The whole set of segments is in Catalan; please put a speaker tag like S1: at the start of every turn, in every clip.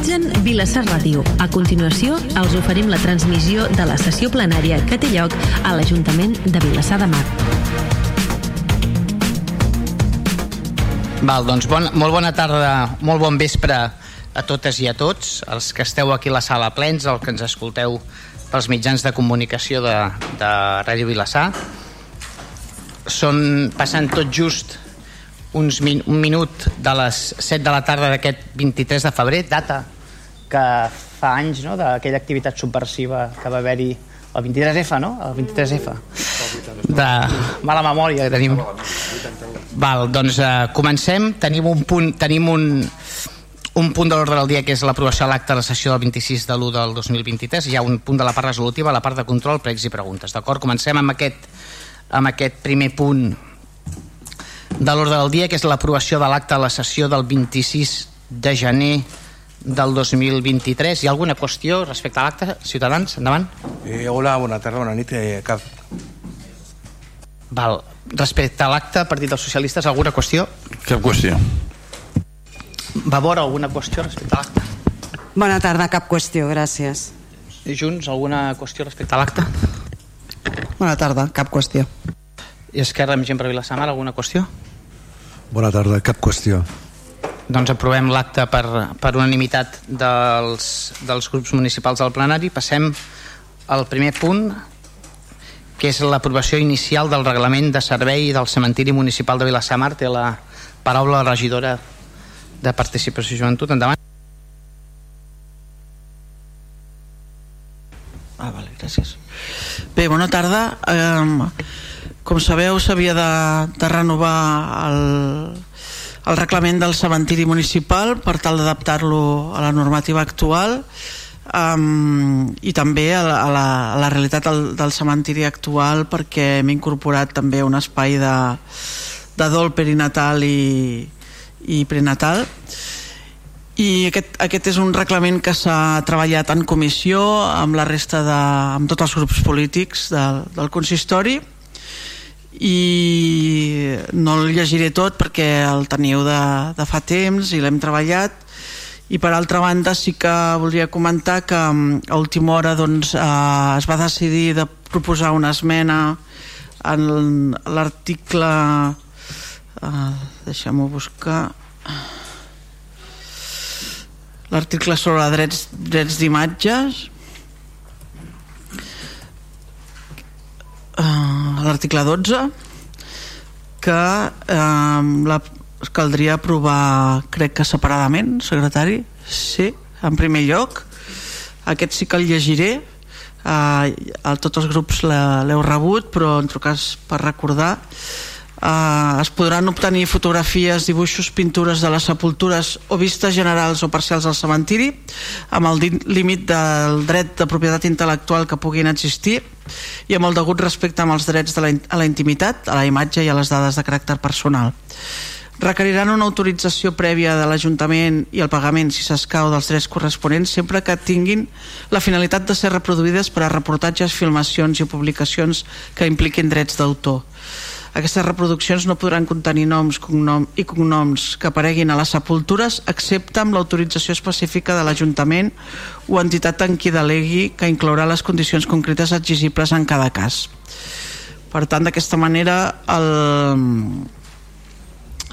S1: Realitzen Vilassar Ràdio. A continuació, els oferim la transmissió de la sessió plenària que té lloc a l'Ajuntament de Vilassar de Mar.
S2: Val, doncs bon, molt bona tarda, molt bon vespre a totes i a tots, els que esteu aquí a la sala plens, els que ens escolteu pels mitjans de comunicació de, de Ràdio Vilassar. Són, passant tot just uns min, un minut de les 7 de la tarda d'aquest 23 de febrer, data que fa anys no, d'aquella activitat subversiva que va haver-hi el 23F, no? El 23F. De mala memòria que tenim. Val, doncs uh, comencem. Tenim un punt, tenim un, un punt de l'ordre del dia que és l'aprovació de l'acte de la sessió del 26 de l'1 del 2023. Hi ha un punt de la part resolutiva, la part de control, pregs i preguntes. D'acord? Comencem amb aquest, amb aquest primer punt de l'ordre del dia, que és l'aprovació de l'acte de la sessió del 26 de gener del 2023. Hi ha alguna qüestió respecte a l'acte? Ciutadans, endavant.
S3: Eh, hola, bona tarda, bona nit. Eh, cap...
S2: Val. Respecte a l'acte, Partit dels Socialistes, alguna qüestió?
S4: Cap qüestió.
S2: Va veure alguna qüestió respecte a l'acte?
S5: Bona tarda, cap qüestió, gràcies.
S2: I Junts, alguna qüestió respecte a l'acte?
S5: Bona tarda, cap qüestió.
S2: I Esquerra amb gent per Vilassamar, alguna qüestió?
S6: Bona tarda, cap qüestió.
S2: Doncs aprovem l'acte per, per unanimitat dels, dels grups municipals del plenari. Passem al primer punt, que és l'aprovació inicial del reglament de servei del cementiri municipal de Vilassamar. Té la paraula la regidora de Participació i Joventut. Endavant.
S7: Ah, vale, gràcies. Bé, bona tarda. Eh, com sabeu, s'havia de, de renovar el, el reglament del cementiri municipal per tal d'adaptar-lo a la normativa actual um, i també a la, a la, a la realitat del, del cementiri actual perquè hem incorporat també un espai de, de dol perinatal i, i prenatal. I aquest, aquest és un reglament que s'ha treballat en comissió amb la resta de, amb tots els grups polítics del, del consistori i no el llegiré tot perquè el teniu de, de fa temps i l'hem treballat. I per altra banda sí que voldria comentar que a última hora doncs, eh, es va decidir de proposar una esmena en l'article eh, deixem-ho buscar l'article sobre drets, drets d'imatges. Uh, l'article 12 que uh, la caldria aprovar crec que separadament secretari? Sí, en primer lloc. Aquest sí que el llegiré. Uh, a tots els grups l'heu rebut però en tot cas per recordar Uh, es podran obtenir fotografies, dibuixos, pintures de les sepultures o vistes generals o parcials del cementiri amb el límit del dret de propietat intel·lectual que puguin existir i amb el degut respecte amb els drets de la, a la intimitat, a la imatge i a les dades de caràcter personal. Requeriran una autorització prèvia de l'Ajuntament i el pagament, si s'escau, dels drets corresponents sempre que tinguin la finalitat de ser reproduïdes per a reportatges, filmacions i publicacions que impliquin drets d'autor. Aquestes reproduccions no podran contenir noms cognom i cognoms que apareguin a les sepultures excepte amb l'autorització específica de l'Ajuntament o entitat en qui delegui que inclourà les condicions concretes exigibles en cada cas. Per tant, d'aquesta manera el,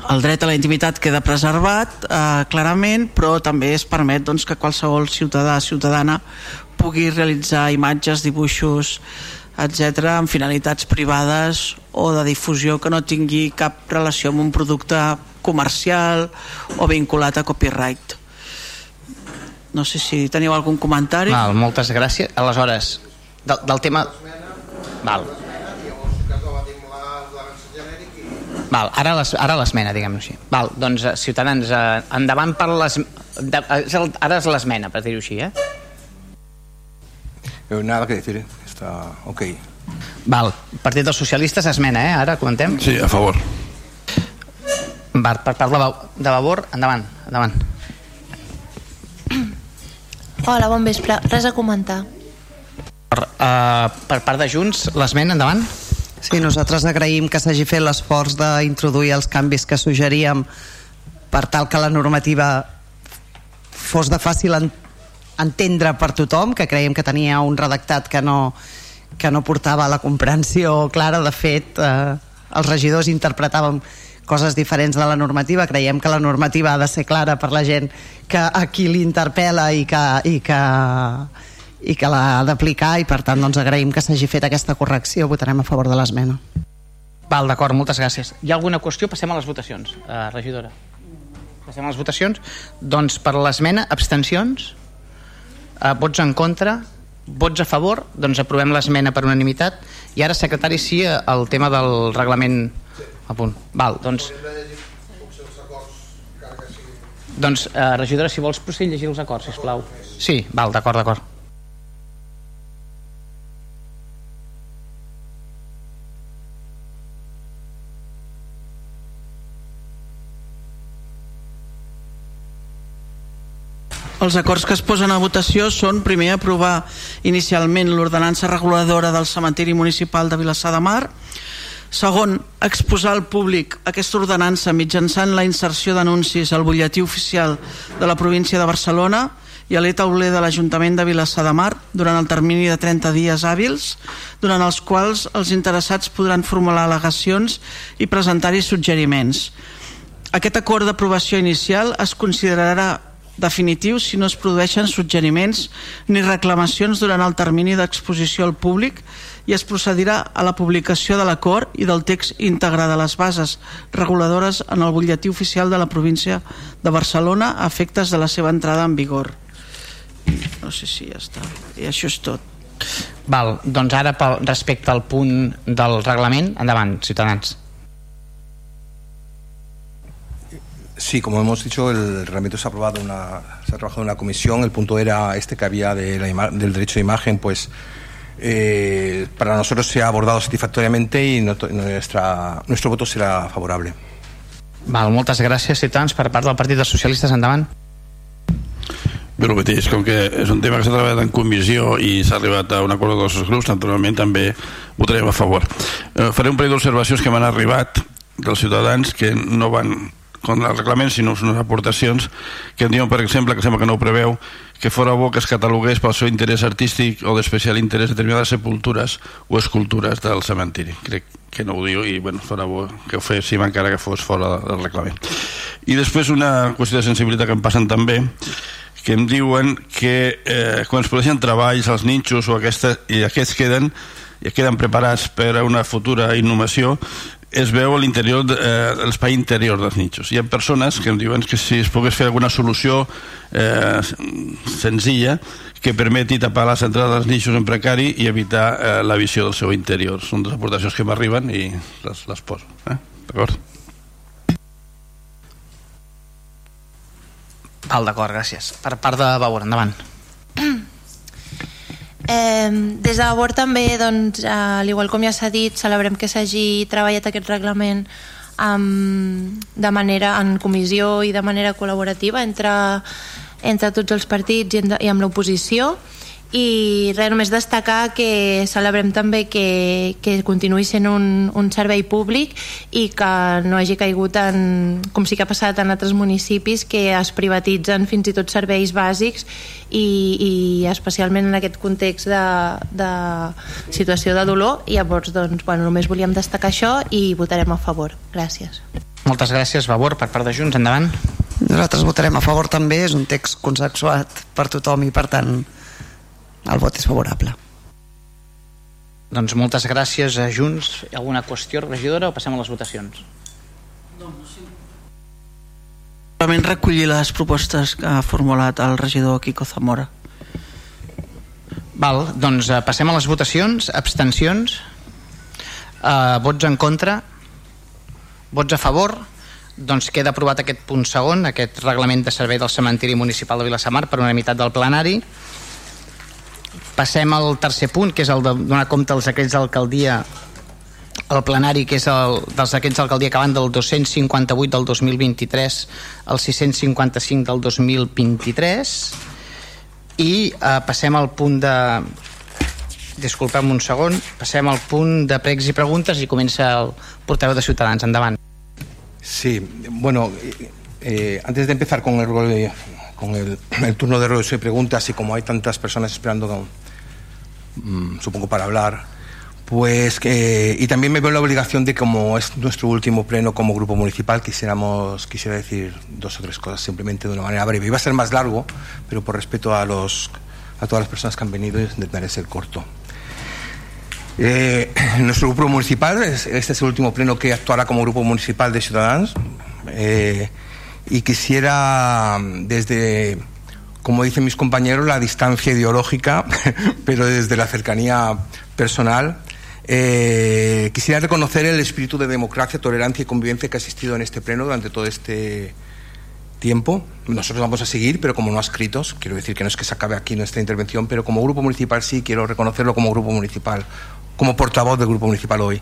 S7: el dret a la intimitat queda preservat eh, clarament, però també es permet doncs, que qualsevol ciutadà ciutadana pugui realitzar imatges, dibuixos, etc amb finalitats privades o de difusió que no tingui cap relació amb un producte comercial o vinculat a copyright. No sé si teniu algun comentari.
S2: Val, moltes gràcies. Aleshores, del, del tema... Val. Val, ara les, ara l'esmena, diguem-ho així. Val, doncs, eh, ciutadans, eh, endavant per les... De, el, ara és l'esmena, per dir-ho així, eh?
S3: Eh, Nada que decir, està ok.
S2: Val, Partit dels Socialistes, esmena, eh? Ara comentem.
S4: Sí, a favor.
S2: Val, per part de, de Vavor, endavant, endavant.
S8: Hola, bon vespre. Res a comentar.
S2: Per, uh, per part de Junts, l'esmena, endavant.
S5: Sí, nosaltres agraïm que s'hagi fet l'esforç d'introduir els canvis que suggeríem per tal que la normativa fos de fàcil en, entendre per tothom, que creiem que tenia un redactat que no, que no portava la comprensió clara. De fet, eh, els regidors interpretàvem coses diferents de la normativa. Creiem que la normativa ha de ser clara per la gent que a qui l'interpel·la i que, i que, i que l'ha d'aplicar i per tant doncs, agraïm que s'hagi fet aquesta correcció. Votarem a favor de l'esmena.
S2: Val, d'acord, moltes gràcies. Hi ha alguna qüestió? Passem a les votacions, eh, regidora. Passem a les votacions. Doncs per l'esmena, abstencions, eh, vots en contra, vots a favor, doncs aprovem l'esmena per unanimitat. I ara, secretari, sí, el tema del reglament a punt. Val, doncs... Doncs, eh, regidora, si vols procedir a llegir els acords, sisplau. Sí, val, d'acord, d'acord.
S7: Els acords que es posen a votació són primer aprovar inicialment l'ordenança reguladora del cementiri municipal de Vilassar de Mar, segon, exposar al públic aquesta ordenança mitjançant la inserció d'anuncis al butlletí oficial de la província de Barcelona i a l'etauler de l'Ajuntament de Vilassar de Mar durant el termini de 30 dies hàbils, durant els quals els interessats podran formular al·legacions i presentar-hi suggeriments. Aquest acord d'aprovació inicial es considerarà definitiu si no es produeixen suggeriments ni reclamacions durant el termini d'exposició al públic i es procedirà a la publicació de l'acord i del text íntegre de les bases reguladores en el butlletí oficial de la província de Barcelona a efectes de la seva entrada en vigor. No sé si ja està. I això és tot.
S2: Val, doncs ara pel, respecte al punt del reglament, endavant, ciutadans.
S3: Sí, como hemos dicho, el reglamento se ha aprobado una, se ha trabajado en una comisión. El punto era este que había de la ima- del derecho de imagen, pues eh, para nosotros se ha abordado satisfactoriamente y no- nuestra, nuestro voto será favorable.
S2: Val, moltes gràcies, ciutadans, per part del Partit dels Socialistes, endavant.
S4: Bé, el mateix, com que és un tema que s'ha treballat en comissió i s'ha arribat a un acord dels dos grups, naturalment també votarem a favor. Eh, faré un parell d'observacions que m'han arribat dels ciutadans que no van contra el reglament, sinó unes aportacions que em diuen, per exemple, que sembla que no ho preveu, que fora bo que es catalogués pel seu interès artístic o d'especial interès determinades sepultures o escultures del cementiri. Crec que no ho diu i bueno, fora bo que ho féssim encara que fos fora del reglament. I després una qüestió de sensibilitat que em passen també, que em diuen que eh, quan es produeixen treballs als ninxos o aquesta, i aquests queden i queden preparats per a una futura innovació es veu a l'interior eh, l'espai interior dels nichos. Hi ha persones que em diuen que si es pogués fer alguna solució eh, senzilla que permeti tapar les entrades dels nichos en precari i evitar eh, la visió del seu interior. Són dues aportacions que m'arriben i les, les poso. Eh? D'acord?
S2: Val, d'acord, gràcies. Per part de Bauer, endavant.
S8: Eh, des de Labor també, doncs, eh, al igual com ja s'ha dit, celebrem que s'hagi treballat aquest reglament amb, de manera en comissió i de manera col·laborativa entre, entre tots els partits i, en, i amb l'oposició i res, només destacar que celebrem també que, que continuï sent un, un servei públic i que no hagi caigut en, com sí que ha passat en altres municipis que es privatitzen fins i tot serveis bàsics i, i especialment en aquest context de, de situació de dolor i llavors doncs, bueno, només volíem destacar això i votarem a favor. Gràcies.
S2: Moltes gràcies, Bauer, per part de Junts, endavant.
S5: Nosaltres votarem a favor també, és un text consensuat per tothom i per tant el vot és favorable.
S2: Doncs moltes gràcies a Junts. Alguna qüestió, regidora, o passem a les votacions?
S7: Solament recollir les propostes que ha formulat el regidor Quico Zamora.
S2: Val, doncs eh, passem a les votacions. Abstencions? Eh, vots en contra? Vots a favor? Doncs queda aprovat aquest punt segon, aquest reglament de servei del cementiri municipal de Vilassamar per unanimitat del plenari. Passem al tercer punt, que és el de donar compte als decrets d'alcaldia el plenari, que és el dels decrets d'alcaldia que van del 258 del 2023 al 655 del 2023 i eh, passem al punt de disculpem un segon passem al punt de pregs i preguntes i comença el portaveu de Ciutadans. Endavant.
S3: Sí, bueno, eh, eh, antes de empezar con el, con el, el turno de ruedas y preguntas y como hay tantas personas esperando, con, supongo, para hablar, pues que, y también me veo la obligación de como es nuestro último pleno como grupo municipal, quisiéramos, quisiera decir dos o tres cosas simplemente de una manera breve. Iba a ser más largo, pero por respeto a, los, a todas las personas que han venido intentaré ser corto. Eh, nuestro grupo municipal, este es el último pleno que actuará como grupo municipal de Ciudadanos eh, y quisiera desde, como dicen mis compañeros, la distancia ideológica, pero desde la cercanía personal, eh, quisiera reconocer el espíritu de democracia, tolerancia y convivencia que ha existido en este pleno durante todo este tiempo. Nosotros vamos a seguir, pero como no escritos, quiero decir que no es que se acabe aquí nuestra intervención, pero como grupo municipal sí quiero reconocerlo como grupo municipal como portavoz del Grupo Municipal hoy.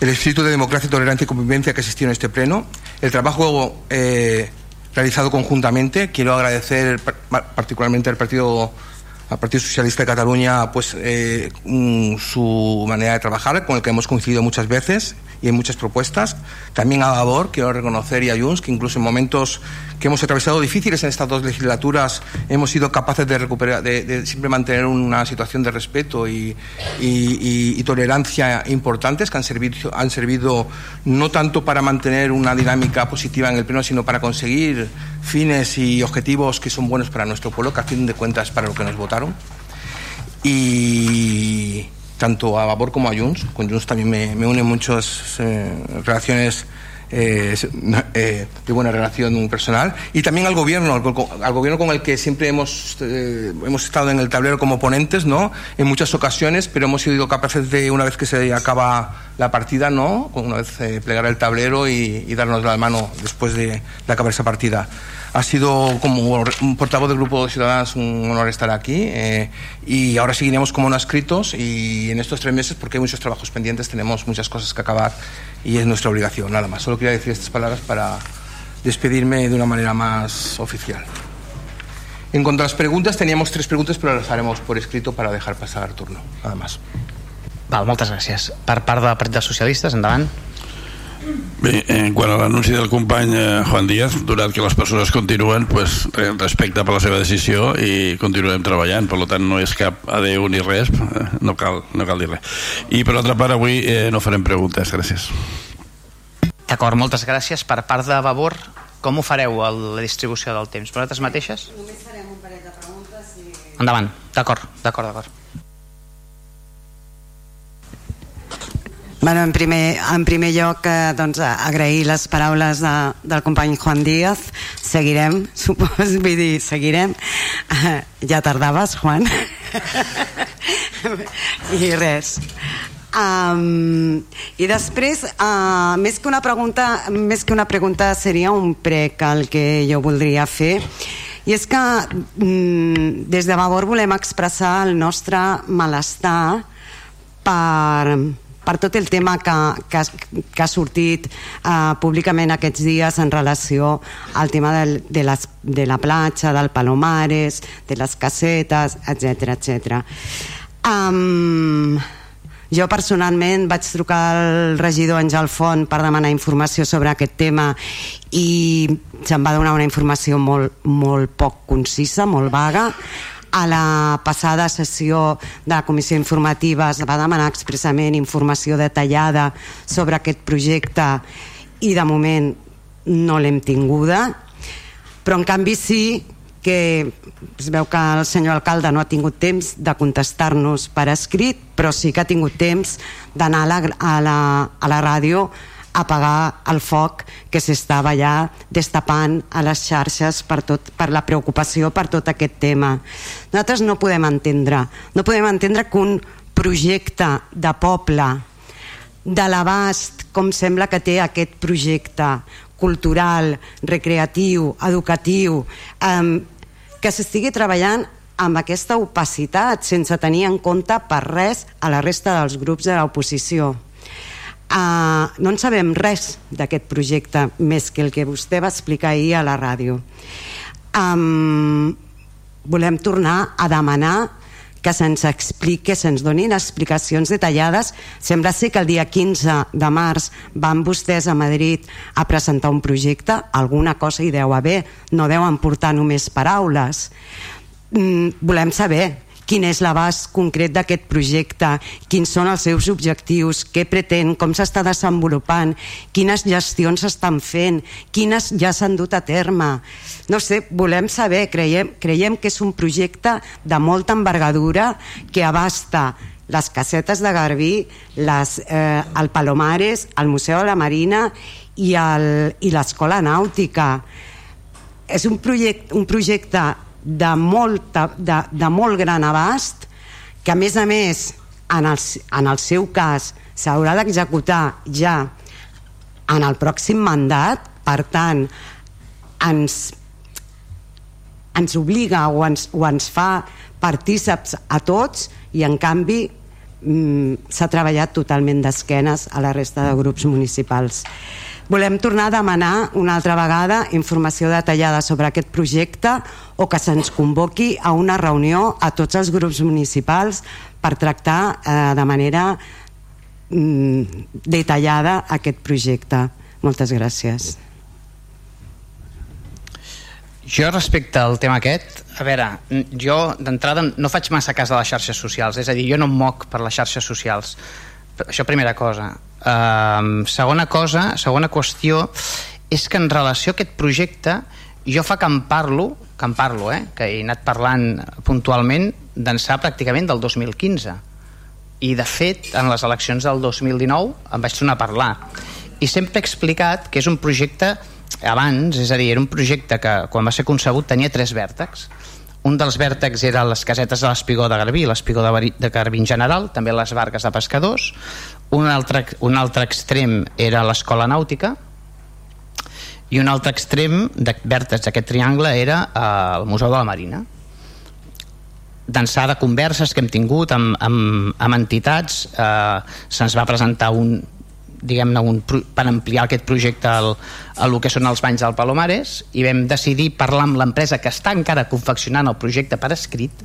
S3: El espíritu de democracia, tolerancia y convivencia que existió en este pleno, el trabajo eh, realizado conjuntamente. Quiero agradecer particularmente al Partido, al Partido Socialista de Cataluña pues, eh, su manera de trabajar, con el que hemos coincidido muchas veces y en muchas propuestas. También a Vavor, quiero reconocer, y a Junts, que incluso en momentos que hemos atravesado difíciles en estas dos legislaturas, hemos sido capaces de recuperar, de, siempre mantener una situación de respeto y, y, tolerancia importantes que han servido, han servido no tanto para mantener una dinámica positiva en el pleno, sino para conseguir fines y objetivos que son buenos para nuestro pueblo, que a fin de cuentas para lo que nos votaron. Y tanto a Vapor como a Junts. Con Junts también me, me unen muchas eh, relaciones eh, eh, de buena relación personal y también al gobierno, al, gobierno con el que siempre hemos, eh, hemos estado en el tablero como ponentes, ¿no? En muchas ocasiones, pero hemos sido capaces de, una vez que se acaba la partida, ¿no? Una vez plegar el tablero y, y darnos la mano después de, de acabar esa partida. Ha sido como un portavoz del Grupo de Ciudadanos un honor estar aquí y ahora seguiremos como no escritos y en estos tres meses, porque hay muchos trabajos pendientes, tenemos muchas cosas que acabar y es nuestra obligación, nada más. Solo quería decir estas palabras para despedirme de una manera más oficial. En cuanto a las preguntas, teníamos tres preguntas, però les haremos por escrito para dejar pasar el turno. Nada más.
S2: Val, moltes gràcies. Per part del Partit dels Socialistes, endavant.
S4: Bé, en quant a l'anunci del company eh, Juan Díaz, donat que les persones continuen, pues, respecte per la seva decisió i continuem treballant, per tant no és cap adeu ni res, eh, no cal, no cal dir res. I per l'altra part avui eh, no farem preguntes, gràcies.
S2: D'acord, moltes gràcies. Per part de Vavor, com ho fareu, el, la distribució del temps? Vosaltres mateixes?
S9: Només farem un parell de preguntes i...
S2: Endavant, d'acord, d'acord, d'acord.
S9: Bueno, en, primer, en primer lloc, eh, doncs, agrair les paraules de, del company Juan Díaz. Seguirem, supos, vull dir, seguirem. Eh, ja tardaves, Juan. I res. Um, I després, uh, més, que una pregunta, més que una pregunta, seria un prec el que jo voldria fer. I és que mm, des de Vavor volem expressar el nostre malestar per, per tot el tema que, que, que ha sortit eh, públicament aquests dies en relació al tema del, de, les, de la platja, del Palomares, de les casetes, etc etc. Um, jo personalment vaig trucar al regidor Àngel Font per demanar informació sobre aquest tema i se'm va donar una informació molt, molt poc concisa, molt vaga a la passada sessió de la comissió informativa es va demanar expressament informació detallada sobre aquest projecte i de moment no l'hem tinguda. Però en canvi sí que es veu que el senyor alcalde no ha tingut temps de contestar-nos per escrit però sí que ha tingut temps d'anar a, a, la, a la ràdio apagar el foc que s'estava ja destapant a les xarxes per, tot, per la preocupació per tot aquest tema. Nosaltres no podem entendre, no podem entendre que un projecte de poble de l'abast com sembla que té aquest projecte cultural, recreatiu, educatiu, eh, que s'estigui treballant amb aquesta opacitat sense tenir en compte per res a la resta dels grups de l'oposició Uh, no en sabem res d'aquest projecte més que el que vostè va explicar ahir a la ràdio. Um, volem tornar a demanar que se'ns expliqui, que se'ns donin explicacions detallades. Sembla ser que el dia 15 de març van vostès a Madrid a presentar un projecte, alguna cosa hi deu haver, no deuen portar només paraules. Mm, volem saber quin és l'abast concret d'aquest projecte, quins són els seus objectius, què pretén, com s'està desenvolupant, quines gestions s'estan fent, quines ja s'han dut a terme. No sé, volem saber, creiem, creiem que és un projecte de molta envergadura que abasta les casetes de Garbí, les, eh, el Palomares, el Museu de la Marina i l'Escola Nàutica. És un projecte, un projecte de, molta, de, de molt gran abast que a més a més en el, en el seu cas s'haurà d'executar ja en el pròxim mandat per tant ens, ens obliga o ens, o ens fa partíceps a tots i en canvi mm, s'ha treballat totalment d'esquenes a la resta de grups municipals Volem tornar a demanar una altra vegada informació detallada sobre aquest projecte o que se'ns convoqui a una reunió a tots els grups municipals per tractar eh, de manera mm, detallada aquest projecte. Moltes gràcies.
S2: Jo respecte al tema aquest, a veure, jo d'entrada no faig massa cas de les xarxes socials, és a dir, jo no em moc per les xarxes socials. Això primera cosa. Uh, segona cosa, segona qüestió, és que en relació a aquest projecte, jo fa que en parlo, que en parlo, eh, que he anat parlant puntualment d'ençà pràcticament del 2015. I de fet, en les eleccions del 2019 em vaig tornar a parlar. I sempre he explicat que és un projecte abans, és a dir, era un projecte que quan va ser concebut tenia tres vèrtexs un dels vèrtexs era les casetes de l'Espigó de Garbí, l'Espigó de, de Garbí en general, també les barques de pescadors. Un altre, un altre extrem era l'escola nàutica, i un altre extrem de vèrtex d'aquest triangle era eh, el Museu de la Marina. D'ençà de converses que hem tingut amb, amb, amb entitats eh, se'ns va presentar un, diguem-ne un, per ampliar aquest projecte al, a el que són els banys del Palomares i vam decidir parlar amb l'empresa que està encara confeccionant el projecte per escrit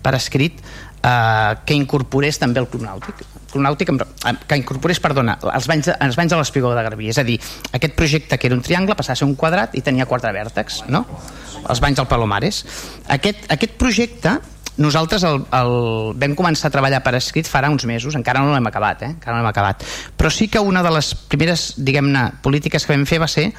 S2: per escrit eh, que incorporés també el club nàutic club nàutic eh, que incorporés, perdona, els banys, els banys de l'Espigó de Garbí és a dir, aquest projecte que era un triangle passava a ser un quadrat i tenia quatre vèrtexs no? els banys del Palomares aquest, aquest projecte nosaltres el, el, vam començar a treballar per escrit farà uns mesos, encara no l'hem acabat, eh? encara no l'hem acabat. Però sí que una de les primeres, diguem-ne, polítiques que vam fer va ser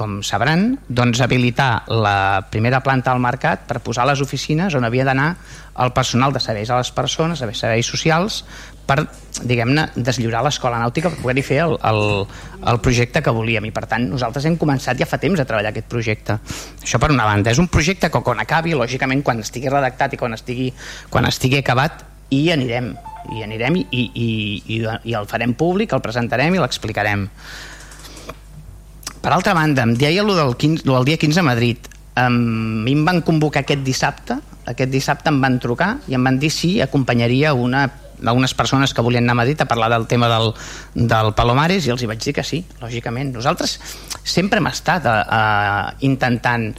S2: com sabran, doncs habilitar la primera planta al mercat per posar les oficines on havia d'anar el personal de serveis a les persones, de serveis socials, per, diguem-ne, deslliurar l'escola nàutica per poder-hi fer el, el, el projecte que volíem. I per tant nosaltres hem començat ja fa temps a treballar aquest projecte. Això per una banda, és un projecte que quan acabi lògicament quan estigui redactat i quan estigui, quan estigui acabat i anirem. I anirem i, i, i, i el farem públic, el presentarem i l'explicarem per altra banda, em deia el del, 15, del dia 15 a Madrid a mi em van convocar aquest dissabte aquest dissabte em van trucar i em van dir si acompanyaria una algunes persones que volien anar a Madrid a parlar del tema del, del Palomares i els hi vaig dir que sí, lògicament. Nosaltres sempre hem estat a, a, intentant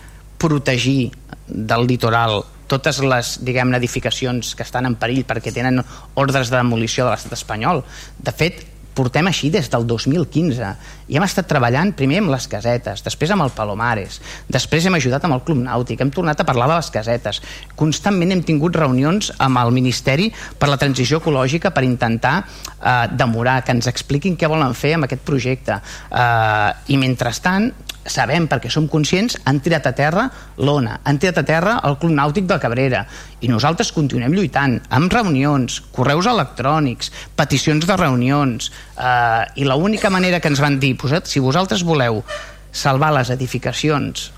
S2: protegir del litoral totes les, diguem edificacions que estan en perill perquè tenen ordres de demolició de l'estat espanyol. De fet, portem així des del 2015 i hem estat treballant primer amb les casetes, després amb el Palomares, després hem ajudat amb el Club Nàutic, hem tornat a parlar de les casetes, constantment hem tingut reunions amb el Ministeri per la Transició Ecològica per intentar eh, demorar, que ens expliquin què volen fer amb aquest projecte. Eh, i mentrestant sabem perquè som conscients, han tirat a terra l'ONA, han tirat a terra el Club Nàutic de Cabrera. I nosaltres continuem lluitant amb reunions, correus electrònics, peticions de reunions eh, i l'única manera que ens van dir si vosaltres voleu salvar les edificacions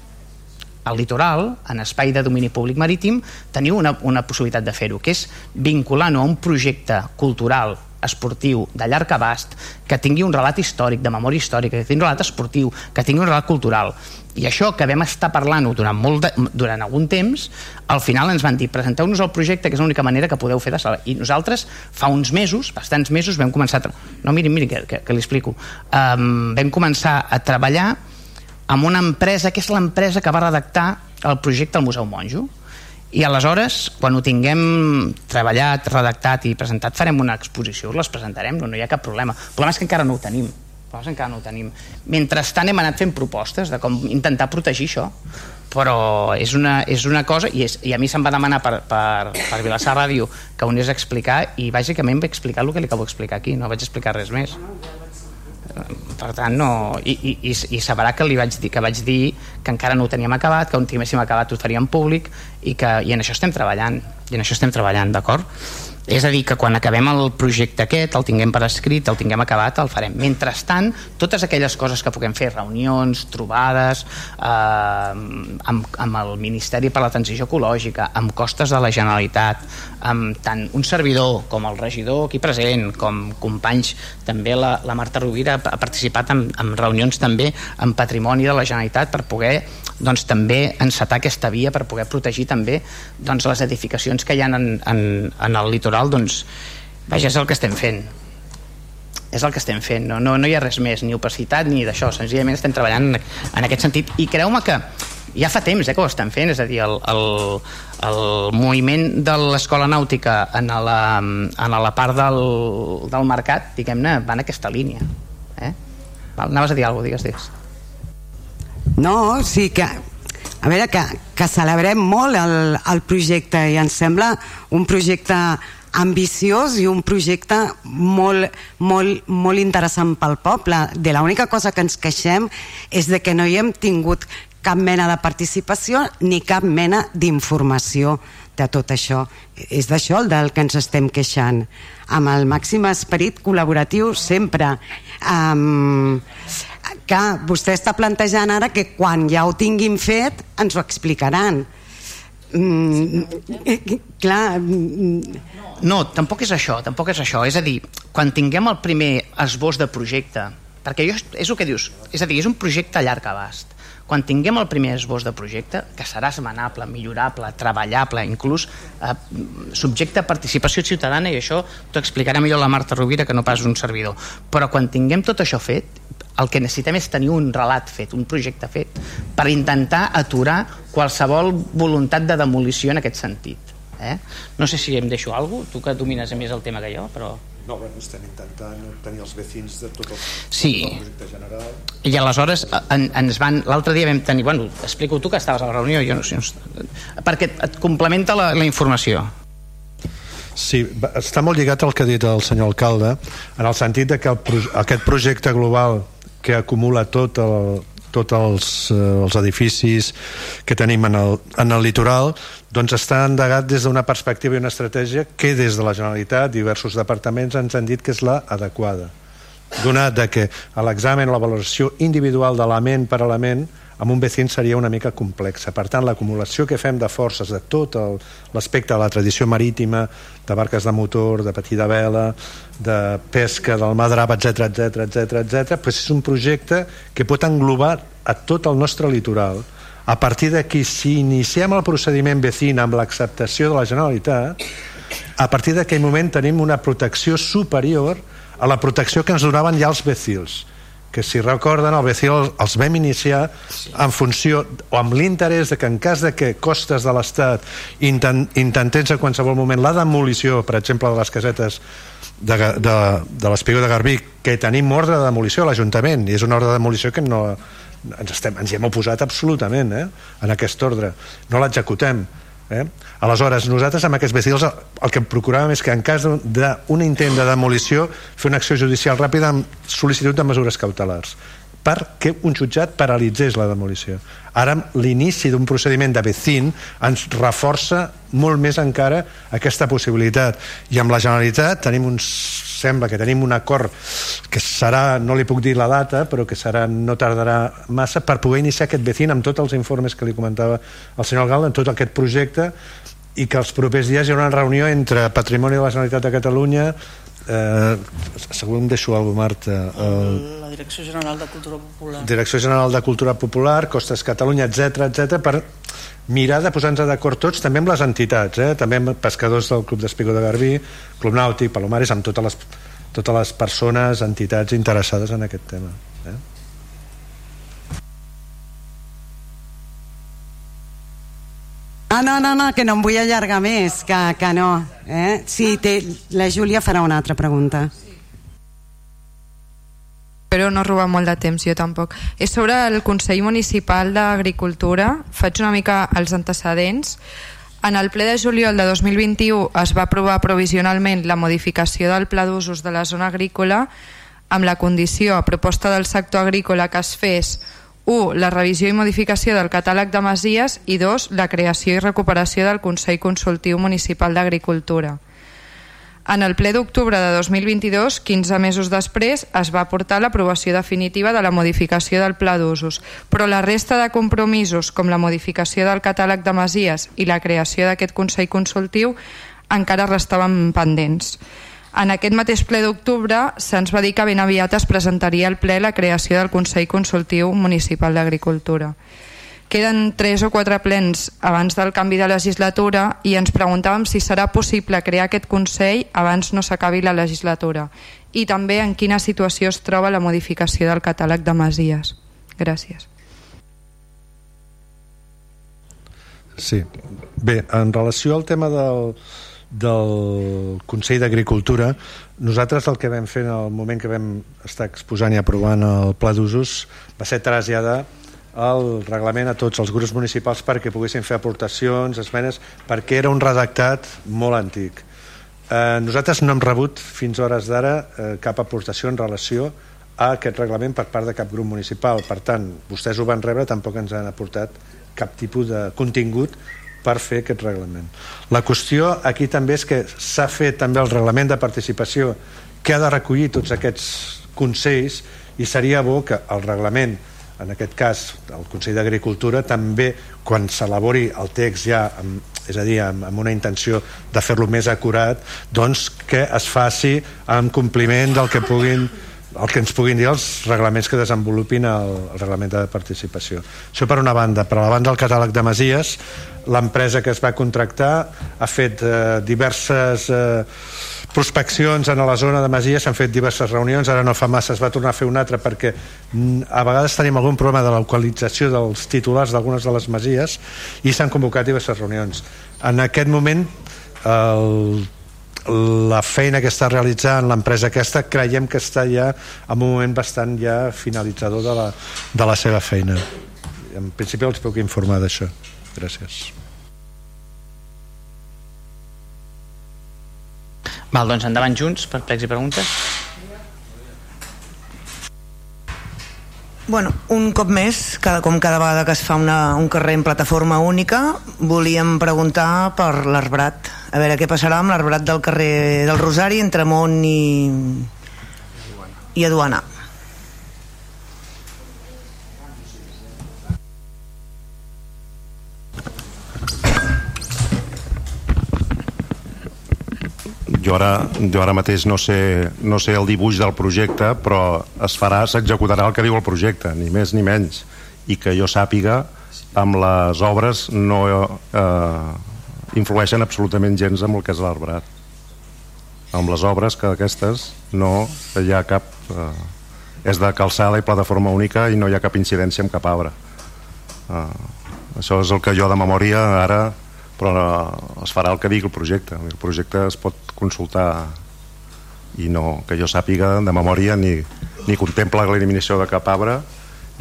S2: al litoral, en espai de domini públic marítim, teniu una, una possibilitat de fer-ho, que és vincular-ho a un projecte cultural esportiu de llarg abast que tingui un relat històric, de memòria històrica, que tingui un relat esportiu, que tingui un relat cultural. I això que vam estar parlant-ho durant, molt de, durant algun temps, al final ens van dir presenteu-nos el projecte, que és l'única manera que podeu fer de sala. I nosaltres, fa uns mesos, bastants mesos, vam començar a... No, mirin, mirin, que, que, que li explico. Um, vam començar a treballar amb una empresa, que és l'empresa que va redactar el projecte al Museu Monjo i aleshores, quan ho tinguem treballat, redactat i presentat, farem una exposició, les presentarem, no, no hi ha cap problema. El problema és que encara no ho tenim. Que encara no ho tenim. Mentrestant hem anat fent propostes de com intentar protegir això, però és una, és una cosa, i, és, i a mi se'm va demanar per, per, per Vilassar Ràdio que ho anés a explicar, i bàsicament vaig explicar el que li acabo d'explicar aquí, no vaig explicar res més per tant no i, i, i sabrà que li vaig dir que vaig dir que encara no ho teníem acabat que on tinguéssim acabat ho faríem públic i, que, i en això estem treballant i en això estem treballant, d'acord? És a dir, que quan acabem el projecte aquest, el tinguem per escrit, el tinguem acabat, el farem. Mentrestant, totes aquelles coses que puguem fer, reunions, trobades, eh, amb, amb el Ministeri per la Transició Ecològica, amb costes de la Generalitat, amb tant un servidor com el regidor aquí present, com companys, també la, la Marta Rovira ha participat en, en reunions també amb patrimoni de la Generalitat per poder doncs, també encetar aquesta via per poder protegir també doncs, les edificacions que hi ha en, en, en el litoral doncs, vaja, és el que estem fent és el que estem fent, no, no, no hi ha res més ni opacitat ni d'això, senzillament estem treballant en, en aquest sentit i creu-me que ja fa temps eh, que ho estan fent, és a dir, el, el, el moviment de l'escola nàutica en la, en la part del, del mercat, diguem-ne, va en aquesta línia. Eh? Val, anaves a dir alguna cosa, digues, digues.
S9: No, sí que a veure, que, que celebrem molt el, el projecte i ens sembla un projecte ambiciós i un projecte molt, molt, molt interessant pel poble. De l'única cosa que ens queixem és de que no hi hem tingut cap mena de participació ni cap mena d'informació de tot això. És d'això el del que ens estem queixant. Amb el màxim esperit col·laboratiu sempre. Um, que vostè està plantejant ara que quan ja ho tinguin fet ens ho explicaran mm, clar
S2: mm. no, tampoc és això tampoc és això, és a dir quan tinguem el primer esbós de projecte perquè jo, és el que dius és a dir, és un projecte a llarg abast quan tinguem el primer esbós de projecte, que serà esmenable, millorable, treballable, inclús eh, subjecte a participació ciutadana, i això t'ho explicarà millor la Marta Rovira que no pas un servidor. Però quan tinguem tot això fet, el que necessitem és tenir un relat fet, un projecte fet, per intentar aturar qualsevol voluntat de demolició en aquest sentit. Eh? No sé si em deixo alguna cosa, tu que domines més el tema que jo, però...
S6: No, bueno, estem intentant obtenir els vecins de tot el,
S2: sí.
S6: tot el projecte general.
S2: I aleshores en, ens van... L'altre dia vam tenir... Bueno, explico tu que estaves a la reunió, jo no sé... Perquè et complementa la, la informació.
S6: Sí, està molt lligat al que ha dit el senyor alcalde, en el sentit de que el, aquest projecte global que acumula tot el, tots els, eh, els edificis que tenim en el, en el litoral doncs està endegat des d'una perspectiva i una estratègia que des de la Generalitat diversos departaments ens han dit que és la adequada. Donat de que a l'examen la valoració individual d'element per element amb un vecin seria una mica complexa. Per tant, l'acumulació que fem de forces de tot l'aspecte de la tradició marítima, de barques de motor, de petita vela, de pesca, del madrap, etc etc etc etc, doncs és un projecte que pot englobar a tot el nostre litoral. A partir d'aquí, si iniciem el procediment vecin amb l'acceptació de la Generalitat, a partir d'aquell moment tenim una protecció superior a la protecció que ens donaven ja els vecils que si recorden el BCO els vam iniciar en funció o amb l'interès de que en cas de que costes de l'Estat intent, intentens a qualsevol moment la demolició, per exemple, de les casetes de, de, de l'Espigó de Garbí, que tenim ordre de demolició a l'Ajuntament, i és una ordre de demolició que no, ens, estem, ens hi hem oposat absolutament eh, en aquest ordre. No l'executem Eh? Aleshores, nosaltres amb aquests vestits el que procuràvem és que en cas d'un intent de demolició fer una acció judicial ràpida amb sol·licitud de mesures cautelars perquè un jutjat paralitzés la demolició. Ara l'inici d'un procediment de vecin ens reforça molt més encara aquesta possibilitat. I amb la Generalitat tenim un, sembla que tenim un acord que serà, no li puc dir la data, però que serà no tardarà massa per poder iniciar aquest vecin amb tots els informes que li comentava el senyor Algalda, en tot aquest projecte i que els propers dies hi haurà una reunió entre Patrimoni de la Generalitat de Catalunya, eh, segur em deixo alguna Marta
S7: eh, la Direcció General de Cultura Popular
S6: Direcció General de Cultura Popular Costes Catalunya, etc etc per mirar de posar-nos d'acord tots també amb les entitats, eh? també amb pescadors del Club d'Espigo de Garbí Club Nàutic, Palomares, amb totes les, totes les persones, entitats interessades en aquest tema eh?
S9: Ah, no, no, no, que no em vull allargar més, que, que no. Eh? Sí, té, la Júlia farà una altra pregunta.
S10: Espero no robar molt de temps, jo tampoc. És sobre el Consell Municipal d'Agricultura. Faig una mica els antecedents. En el ple de juliol de 2021 es va aprovar provisionalment la modificació del pla d'usos de la zona agrícola amb la condició a proposta del sector agrícola que es fes 1. La revisió i modificació del catàleg de masies i 2. La creació i recuperació del Consell Consultiu Municipal d'Agricultura. En el ple d'octubre de 2022, 15 mesos després, es va portar l'aprovació definitiva de la modificació del pla d'usos, però la resta de compromisos, com la modificació del catàleg de masies i la creació d'aquest Consell Consultiu, encara restaven pendents. En aquest mateix ple d'octubre se'ns va dir que ben aviat es presentaria al ple la creació del Consell Consultiu Municipal d'Agricultura. Queden tres o quatre plens abans del canvi de legislatura i ens preguntàvem si serà possible crear aquest Consell abans no s'acabi la legislatura i també en quina situació es troba la modificació del catàleg de masies. Gràcies.
S6: Sí. Bé, en relació al tema del, del Consell d'Agricultura nosaltres el que vam fer en el moment que vam estar exposant i aprovant el pla d'usos va ser traslladar el reglament a tots els grups municipals perquè poguessin fer aportacions, esmenes, perquè era un redactat molt antic. Eh, nosaltres no hem rebut fins hores d'ara eh, cap aportació en relació a aquest reglament per part de cap grup municipal. Per tant, vostès ho van rebre, tampoc ens han aportat cap tipus de contingut per fer aquest reglament. La qüestió aquí també és que s'ha fet també el reglament de participació que ha de recollir tots aquests consells i seria bo que el reglament en aquest cas el Consell d'Agricultura també quan s'elabori el text ja amb, és a dir, amb, amb una intenció de fer-lo més acurat doncs que es faci en compliment del que puguin el que ens puguin dir els reglaments que desenvolupin el, el reglament de participació. Això per una banda. Per la banda del catàleg de Masies, l'empresa que es va contractar ha fet eh, diverses eh, prospeccions en la zona de Masies, s'han fet diverses reunions, ara no fa massa es va tornar a fer una altra perquè mm, a vegades tenim algun problema de la localització dels titulars d'algunes de les Masies i s'han convocat diverses reunions. En aquest moment el la feina que està realitzant l'empresa aquesta creiem que està ja en un moment bastant ja finalitzador de la, de la seva feina. En principi els puc informar d'això. Gràcies
S2: Val, doncs endavant junts per plecs i preguntes
S11: Bueno, un cop més, cada, com cada vegada que es fa una, un carrer en plataforma única, volíem preguntar per l'arbrat. A veure què passarà amb l'arbrat del carrer del Rosari entre Mont i, i Aduana.
S12: Jo ara, jo ara mateix no sé, no sé el dibuix del projecte però es farà, s'executarà el que diu el projecte ni més ni menys. I que jo sàpiga amb les obres no eh, influeixen absolutament gens amb el que és l'arbrat. Amb les obres que aquestes no hi ha cap eh, és de calçada i plataforma única i no hi ha cap incidència amb cap arbre. Eh, això és el que jo de memòria ara però es farà el que digui el projecte. El projecte es pot consultar i no, que jo sàpiga de memòria ni, ni contempla l'eliminació de cap arbre.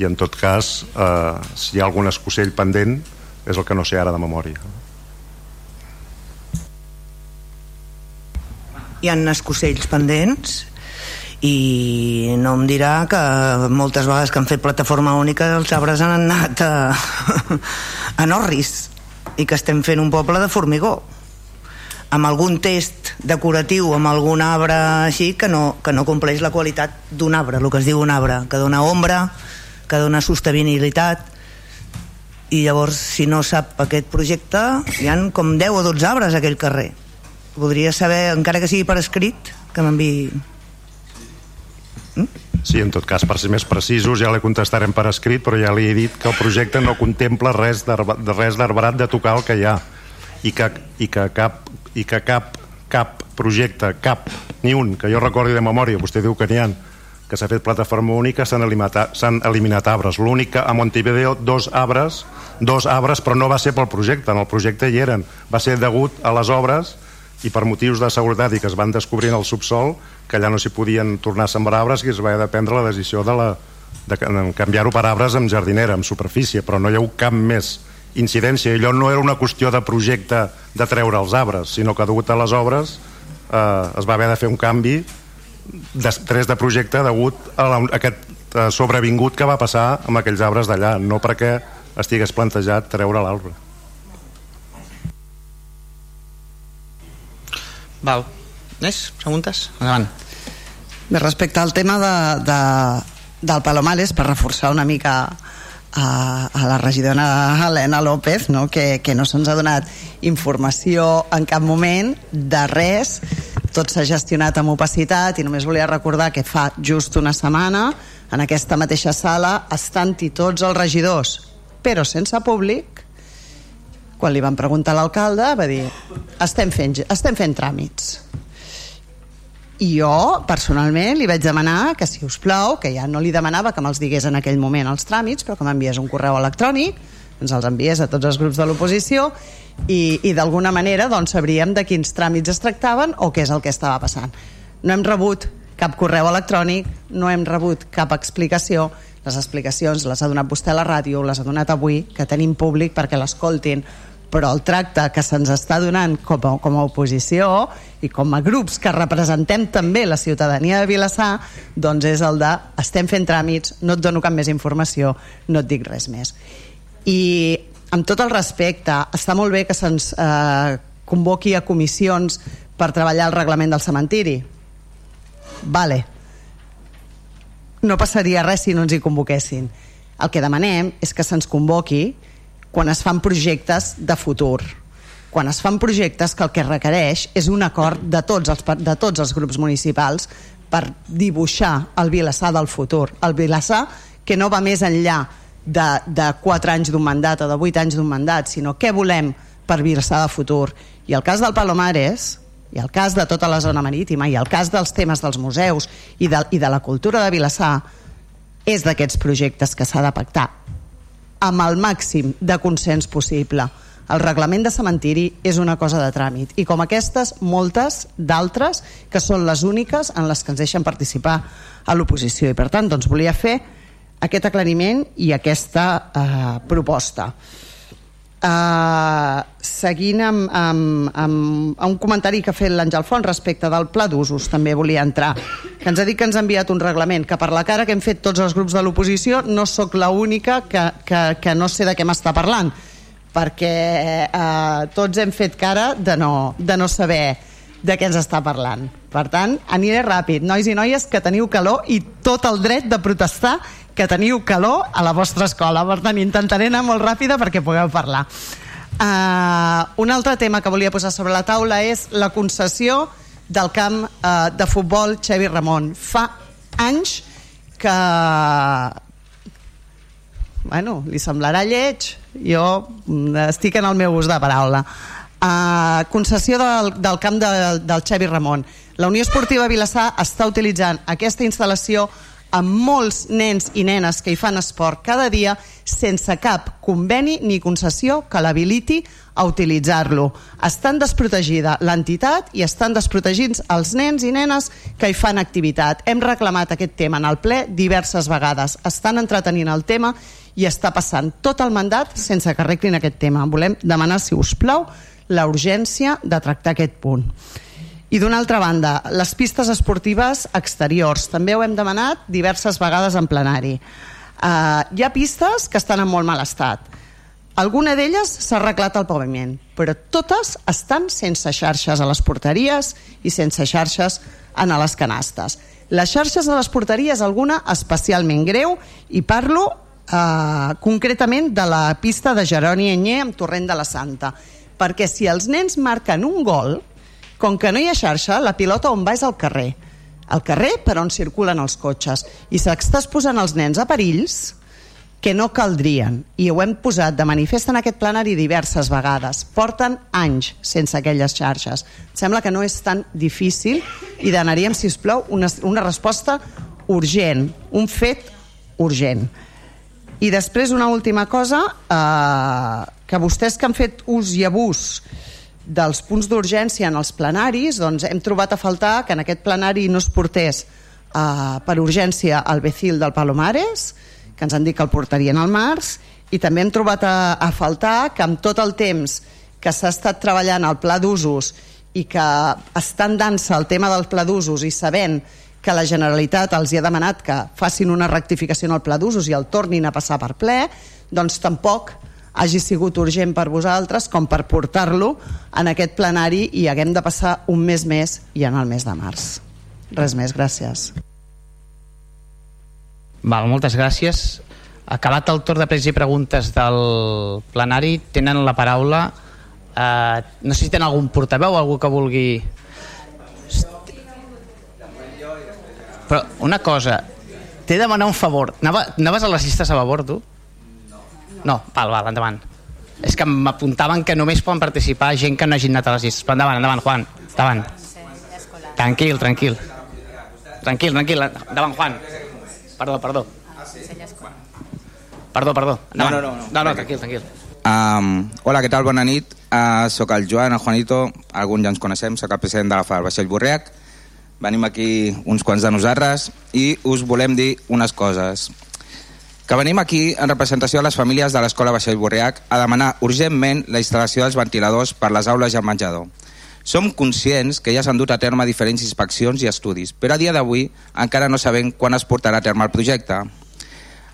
S12: I en tot cas eh, si hi ha algun escocell pendent és el que no sé ara de memòria.
S11: Hi ha escocells pendents i no em dirà que moltes vegades que han fet plataforma única els arbres han anat a, a Norris i que estem fent un poble de formigó amb algun test decoratiu amb algun arbre així que no, que no compleix la qualitat d'un arbre, el que es diu un arbre, que dona ombra, que dona sostenibilitat i llavors si no sap aquest projecte hi han com 10 o 12 arbres a aquell carrer voldria saber, encara que sigui per escrit que m'enviï?
S12: Sí, en tot cas, per ser més precisos, ja li contestarem per escrit, però ja li he dit que el projecte no contempla res d'arbrat de tocar el que hi ha i que, i que cap, i que cap, cap projecte, cap, ni un, que jo recordi de memòria, vostè diu que n'hi ha,
S13: que s'ha fet plataforma única, s'han eliminat, eliminat arbres. L'únic que a Montevideo dos arbres, dos arbres, però no va ser pel projecte, en el projecte hi eren. Va ser degut a les obres i per motius de seguretat i que es van descobrir en el subsol que allà no s'hi podien tornar a sembrar arbres i es va haver de prendre la decisió de, la, de canviar-ho per arbres amb jardinera, amb superfície, però no hi ha cap més incidència. Allò no era una qüestió de projecte de treure els arbres, sinó que degut a les obres eh, es va haver de fer un canvi després de projecte degut a, la, a aquest eh, sobrevingut que va passar amb aquells arbres d'allà, no perquè estigués plantejat treure l'arbre.
S2: Val. Més preguntes? Endavant.
S5: Bé, respecte al tema de, de, del Palomares, per reforçar una mica a, a la regidora Helena López, no? Que, que no se'ns ha donat informació en cap moment de res tot s'ha gestionat amb opacitat i només volia recordar que fa just una setmana en aquesta mateixa sala estant-hi tots els regidors però sense públic quan li van preguntar a l'alcalde va dir estem fent, estem fent tràmits. I jo personalment li vaig demanar que si us plau, que ja no li demanava que me'ls digués en aquell moment els tràmits però que m'enviés un correu electrònic ens els enviés a tots els grups de l'oposició i, i d'alguna manera doncs, sabríem de quins tràmits es tractaven o què és el que estava passant. No hem rebut cap correu electrònic, no hem rebut cap explicació, les explicacions les ha donat vostè a la ràdio, les ha donat avui, que tenim públic perquè l'escoltin, però el tracte que se'ns està donant com a, com a oposició i com a grups que representem també la ciutadania de Vilassar doncs és el de estem fent tràmits, no et dono cap més informació, no et dic res més. I amb tot el respecte està molt bé que se'ns eh, convoqui a comissions per treballar el reglament del cementiri. Vale. No passaria res si no ens hi convoquessin. El que demanem és que se'ns convoqui quan es fan projectes de futur. Quan es fan projectes que el que requereix és un acord de tots els, de tots els grups municipals per dibuixar el Vilassar del futur. El Vilassar que no va més enllà de, de 4 anys d'un mandat o de 8 anys d'un mandat, sinó què volem per Vilassar de futur. I el cas del Palomares, i el cas de tota la zona marítima, i el cas dels temes dels museus i de, i de la cultura de Vilassar, és d'aquests projectes que s'ha de pactar amb el màxim de consens possible. El reglament de cementiri és una cosa de tràmit i com aquestes, moltes d'altres que són les úniques en les que ens deixen participar a l'oposició i per tant doncs volia fer aquest aclariment i aquesta eh, proposta. Uh, seguint amb, amb, amb un comentari que ha fet l'Àngel Font respecte del pla d'usos també volia entrar que ens ha dit que ens ha enviat un reglament que per la cara que hem fet tots els grups de l'oposició no sóc l'única que, que, que no sé de què m'està parlant perquè uh, tots hem fet cara de no, de no saber de què ens està parlant. Per tant, aniré ràpid. Nois i noies que teniu calor i tot el dret de protestar que teniu calor a la vostra escola. Per tant, intentaré anar molt ràpida perquè pugueu parlar. Uh, un altre tema que volia posar sobre la taula és la concessió del camp uh, de futbol Xevi Ramon. Fa anys que... Bueno, li semblarà lleig, jo estic en el meu ús de paraula. Uh, concessió del, del camp de, del Xevi Ramon. La Unió Esportiva Vilassar està utilitzant aquesta instal·lació amb molts nens i nenes que hi fan esport cada dia sense cap conveni ni concessió que l'habiliti a utilitzar-lo. Estan desprotegida l'entitat i estan desprotegits els nens i nenes que hi fan activitat. Hem reclamat aquest tema en el ple diverses vegades. Estan entretenint el tema i està passant tot el mandat sense que arreglin aquest tema. Volem demanar, si us plau, la urgència de tractar aquest punt. I d'una altra banda, les pistes esportives exteriors. També ho hem demanat diverses vegades en plenari. Uh, hi ha pistes que estan en molt mal estat. Alguna d'elles s'ha arreglat el paviment, però totes estan sense xarxes a les porteries i sense xarxes en les canastes. Les xarxes a les porteries, alguna especialment greu, i parlo eh, concretament de la pista de Jeroni Enyer amb Torrent de la Santa, perquè si els nens marquen un gol, com que no hi ha xarxa, la pilota on va és al carrer. Al carrer per on circulen els cotxes. I s'estàs posant els nens a perills que no caldrien. I ho hem posat de manifest en aquest plenari diverses vegades. Porten anys sense aquelles xarxes. Sembla que no és tan difícil i demanaríem, si us plau, una, una resposta urgent, un fet urgent. I després una última cosa, eh, que vostès que han fet ús i abús dels punts d'urgència en els plenaris, doncs hem trobat a faltar que en aquest plenari no es portés eh, per urgència el Becil del Palomares, que ens han dit que el portarien al març, i també hem trobat a, a faltar que amb tot el temps que s'ha estat treballant al pla d'usos i que estan dansa el tema del pla d'usos i sabent que la Generalitat els hi ha demanat que facin una rectificació en el pla d'usos i el tornin a passar per ple, doncs tampoc hagi sigut urgent per vosaltres com per portar-lo en aquest plenari i haguem de passar un mes més i en el mes de març. Res més, gràcies.
S2: Val, moltes gràcies. Acabat el torn de pregs i preguntes del plenari, tenen la paraula eh, no sé si tenen algun portaveu algú que vulgui però una cosa t'he de demanar un favor Anava, anaves a les llistes a favor tu? No, val, val, endavant és que m'apuntaven que només poden participar gent que no hagi anat a les llistes però endavant, endavant Juan endavant. tranquil, tranquil tranquil, tranquil, endavant Juan perdó, perdó Perdó, perdó.
S14: No, no, no.
S2: No, no, no tranquil, tranquil.
S14: Um, hola, què tal? Bona nit. Uh, soc el Joan, el Juanito, alguns ja ens coneixem, soc el president de la FA del Vaixell Borreac. Venim aquí uns quants de nosaltres i us volem dir unes coses. Que venim aquí en representació de les famílies de l'Escola Vaixell Borreac a demanar urgentment la instal·lació dels ventiladors per les aules i el menjador. Som conscients que ja s'han dut a terme diferents inspeccions i estudis, però a dia d'avui encara no sabem quan es portarà a terme el projecte.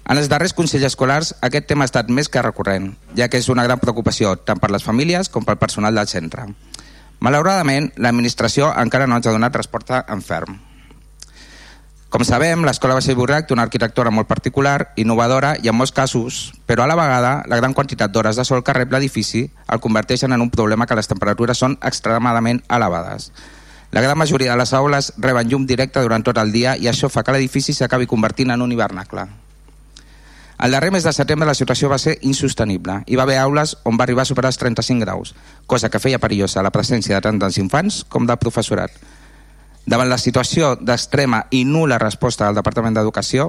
S14: En els darrers Consells Escolars aquest tema ha estat més que recurrent, ja que és una gran preocupació tant per les famílies com pel personal del centre. Malauradament, l'administració encara no ens ha donat resposta en ferm. Com sabem, l'escola va ser Borrac té una arquitectura molt particular, innovadora i en molts casos, però a la vegada la gran quantitat d'hores de sol que rep l'edifici el converteixen en un problema que les temperatures són extremadament elevades. La gran majoria de les aules reben llum directe durant tot el dia i això fa que l'edifici s'acabi convertint en un hivernacle. El darrer mes de setembre la situació va ser insostenible. Hi va haver aules on va arribar a superar els 35 graus, cosa que feia perillosa la presència de tant dels infants com del professorat. Davant la situació d'extrema i nula resposta del Departament d'Educació...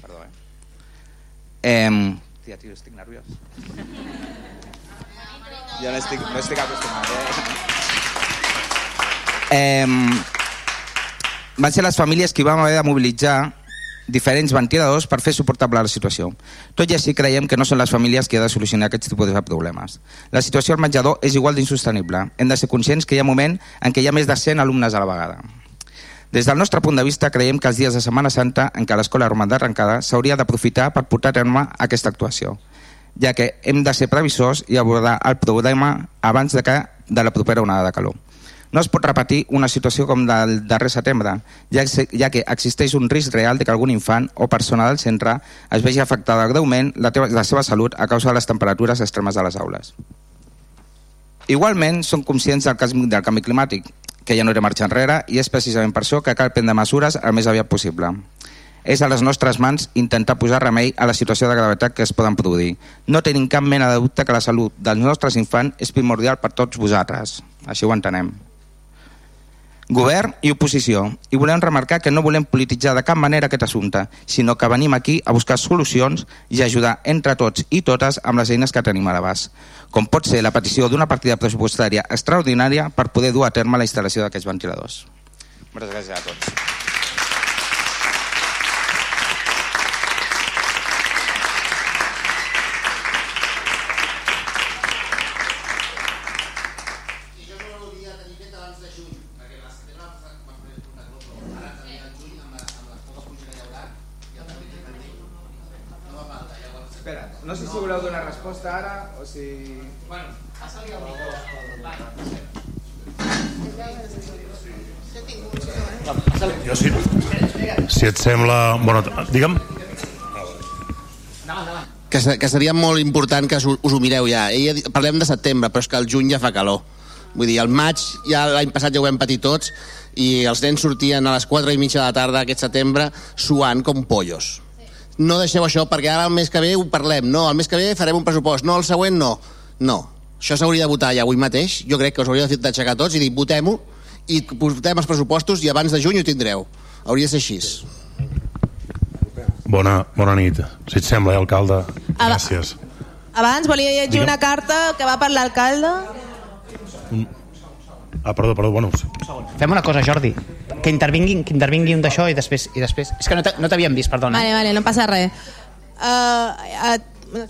S14: Perdó, eh? eh tia, tio, estic nerviós. Jo no estic, no estic acostumat, eh? eh van ser les famílies qui vam haver de mobilitzar diferents ventiladors per fer suportable la situació. Tot i així creiem que no són les famílies que ha de solucionar aquests tipus de problemes. La situació al menjador és igual d'insostenible. Hem de ser conscients que hi ha moment en què hi ha més de 100 alumnes a la vegada. Des del nostre punt de vista, creiem que els dies de Setmana Santa, en què l'escola romandrà arrencada, s'hauria d'aprofitar per portar a terme aquesta actuació, ja que hem de ser previsors i abordar el problema abans de, que, de la propera onada de calor. No es pot repetir una situació com del darrer setembre, ja, ja que existeix un risc real de que algun infant o persona del centre es vegi afectada greument la, teva, la seva salut a causa de les temperatures extremes de les aules. Igualment, som conscients del, cas, del canvi climàtic, que ja no era marxa enrere, i és precisament per això que cal prendre mesures el més aviat possible. És a les nostres mans intentar posar remei a la situació de gravetat que es poden produir. No tenim cap mena de dubte que la salut dels nostres infants és primordial per tots vosaltres. Així ho entenem govern i oposició. I volem remarcar que no volem polititzar de cap manera aquest assumpte, sinó que venim aquí a buscar solucions i ajudar entre tots i totes amb les eines que tenim a l'abast, com pot ser la petició d'una partida pressupostària extraordinària per poder dur a terme la instal·lació d'aquests ventiladors. Moltes gràcies a tots. Resposta ara o si... Bueno, passa-li el
S13: Jo sí. Si et sembla... Bueno, digue'm.
S15: Que, que seria molt important que us, us ho mireu ja. Ella, parlem de setembre, però és que el juny ja fa calor. Vull dir, el maig, ja l'any passat ja ho vam patir tots, i els nens sortien a les 4 i mitja de la tarda aquest setembre suant com pollos no deixeu això perquè ara el mes que ve ho parlem, no, el mes que ve farem un pressupost, no, el següent no. No, això s'hauria de votar ja avui mateix, jo crec que us hauria d'aixecar tots i dir votem-ho i votem els pressupostos i abans de juny ho tindreu. hauria de ser així.
S13: Bona, bona nit. Si et sembla, eh, alcalde. Gràcies.
S16: Abans volia llegir
S13: Digue'm.
S16: una carta que va per l'alcalde.
S13: Ah, perdó, perdó, bueno.
S2: Fem una cosa, Jordi. Que intervingui, que intervingui un d'això i després... I després... És que no t'ha- no t'havíem vist, perdona.
S16: Vale, vale, no passa res. Uh, uh,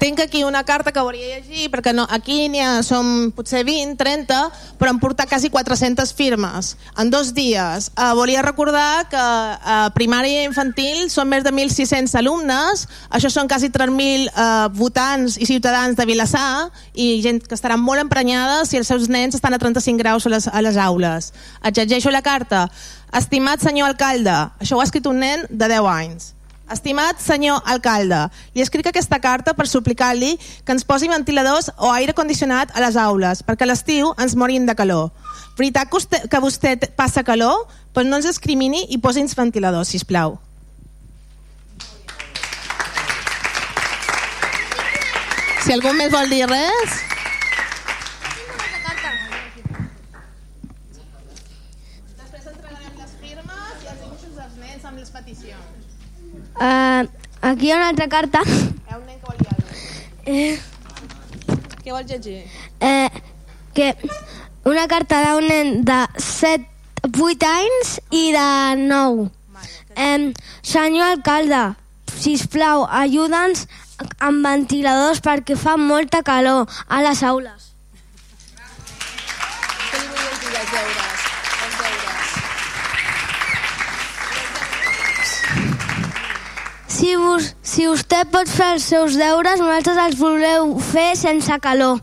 S16: tinc aquí una carta que volia llegir perquè no, aquí n'hi ha, som potser 20, 30, però em porta quasi 400 firmes en dos dies. Uh, volia recordar que a uh, primària i infantil són més de 1.600 alumnes, això són quasi 3.000 uh, votants i ciutadans de Vilassar i gent que estaran molt emprenyades si els seus nens estan a 35 graus a les, a les aules. Et llegeixo la carta. Estimat senyor alcalde, això ho ha escrit un nen de 10 anys. Estimat senyor alcalde, li escric aquesta carta per suplicar-li que ens posi ventiladors o aire condicionat a les aules, perquè a l'estiu ens morim de calor. Veritat que vostè, que vostè passa calor? Doncs no ens discrimini i posi'ns ventiladors, si plau. Si algú més vol dir res... Després entregarem les firmes i els dibuixos dels nens amb les peticions.
S17: Uh, aquí hi ha una altra carta.
S16: Hi ha un nen que vol dir alguna
S17: Eh,
S16: Què vols llegir?
S17: eh, que una carta d'un nen de 7, 8 anys i de 9. Eh, senyor alcalde, sisplau, ajuda'ns amb ventiladors perquè fa molta calor a les aules. Si, vos, si vostè pot fer els seus deures, nosaltres els voleu fer sense calor.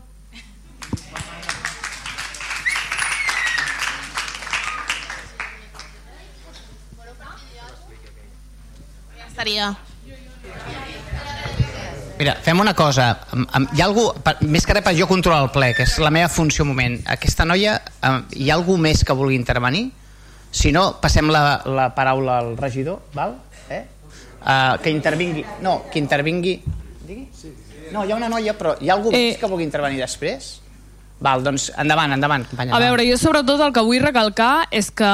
S16: Ja estaria.
S2: Mira, fem una cosa. Hi ha algú, més que res per jo controlar el ple, que és la meva funció un moment. Aquesta noia, hi ha algú més que vulgui intervenir? Si no, passem la, la paraula al regidor, val? Uh, que intervingui... No, que intervingui... Digui? No, hi ha una noia, però hi ha algú eh... que vulgui intervenir després? Val, doncs endavant, endavant, companya.
S18: A veure, jo sobretot el que vull recalcar és que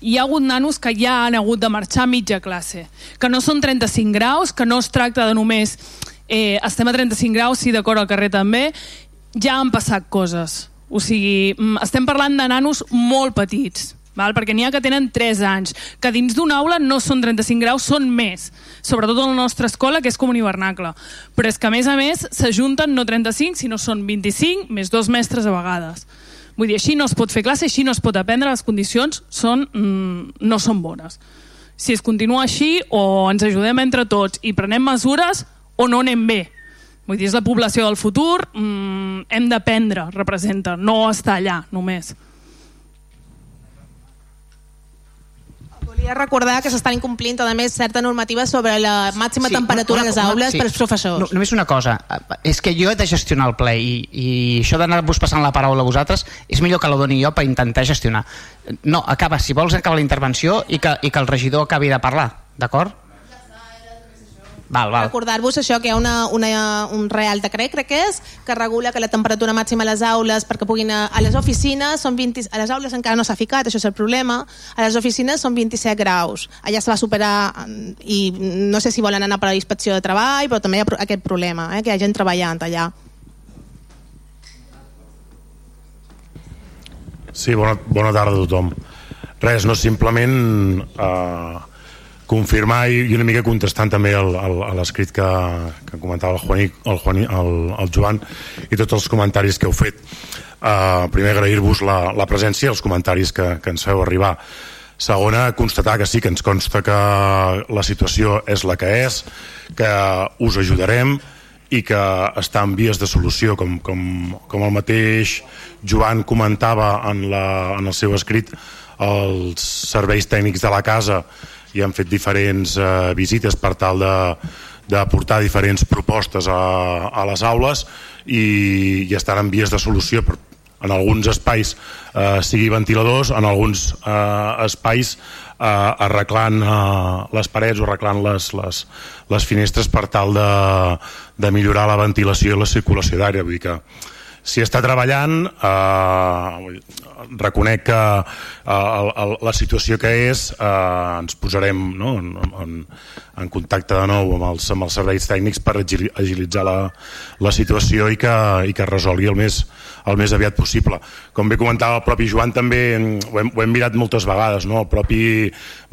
S18: hi ha hagut nanos que ja han hagut de marxar a mitja classe, que no són 35 graus, que no es tracta de només eh, estem a 35 graus, sí, d'acord, al carrer també, ja han passat coses. O sigui, mm, estem parlant de nanos molt petits, val? perquè n'hi ha que tenen 3 anys, que dins d'una aula no són 35 graus, són més, sobretot a la nostra escola, que és com un hivernacle. Però és que, a més a més, s'ajunten no 35, sinó són 25, més dos mestres a vegades. Vull dir, així no es pot fer classe, així no es pot aprendre, les condicions són, mm, no són bones. Si es continua així, o ens ajudem entre tots i prenem mesures, o no anem bé. Vull dir, és la població del futur, mm, hem d'aprendre, representa, no estar allà només.
S16: Volia recordar que s'estan incomplint, a més, certa normativa sobre la màxima sí, temperatura a les aules per als professors.
S2: No, només una cosa, és que jo he de gestionar el ple i, i això d'anar-vos passant la paraula a vosaltres és millor que la doni jo per intentar gestionar. No, acaba, si vols acaba la intervenció i que, i que el regidor acabi de parlar, d'acord? Val, val.
S16: Recordar-vos això, que hi ha una, una, un real decret, crec que és, que regula que la temperatura màxima a les aules, perquè puguin a, a les oficines, són 20, a les aules encara no s'ha ficat, això és el problema, a les oficines són 27 graus. Allà se va superar i no sé si volen anar per a la inspecció de treball, però també hi ha aquest problema, eh, que hi ha gent treballant allà.
S13: Sí, bona, bona tarda a tothom. Res, no simplement eh, confirmar i, i una mica contestant també el, el, a l'escrit que, que comentava el, Juaní, el, Juaní, el, el Joan i tots els comentaris que heu fet. Eh, primer agrair-vos la, la presència i els comentaris que, que ens feu arribar. Segona, constatar que sí, que ens consta que la situació és la que és, que us ajudarem i que està en vies de solució, com, com, com el mateix Joan comentava en, la, en el seu escrit, els serveis tècnics de la casa i han fet diferents eh, visites per tal de, de portar diferents propostes a, a les aules i, i estan en vies de solució per, en alguns espais eh, sigui ventiladors, en alguns eh, espais eh, arreglant eh, les parets o arreglant les, les, les finestres per tal de, de millorar la ventilació i la circulació d'aire. Vull dir que s'hi està treballant eh, reconec que eh, el, el, la situació que és eh, ens posarem no, en, en, en contacte de nou amb els, amb els serveis tècnics per agili- agilitzar la, la situació i que, i que es resolgui el més, el més aviat possible. Com bé comentava el propi Joan també ho hem, ho hem mirat moltes vegades, no? el propi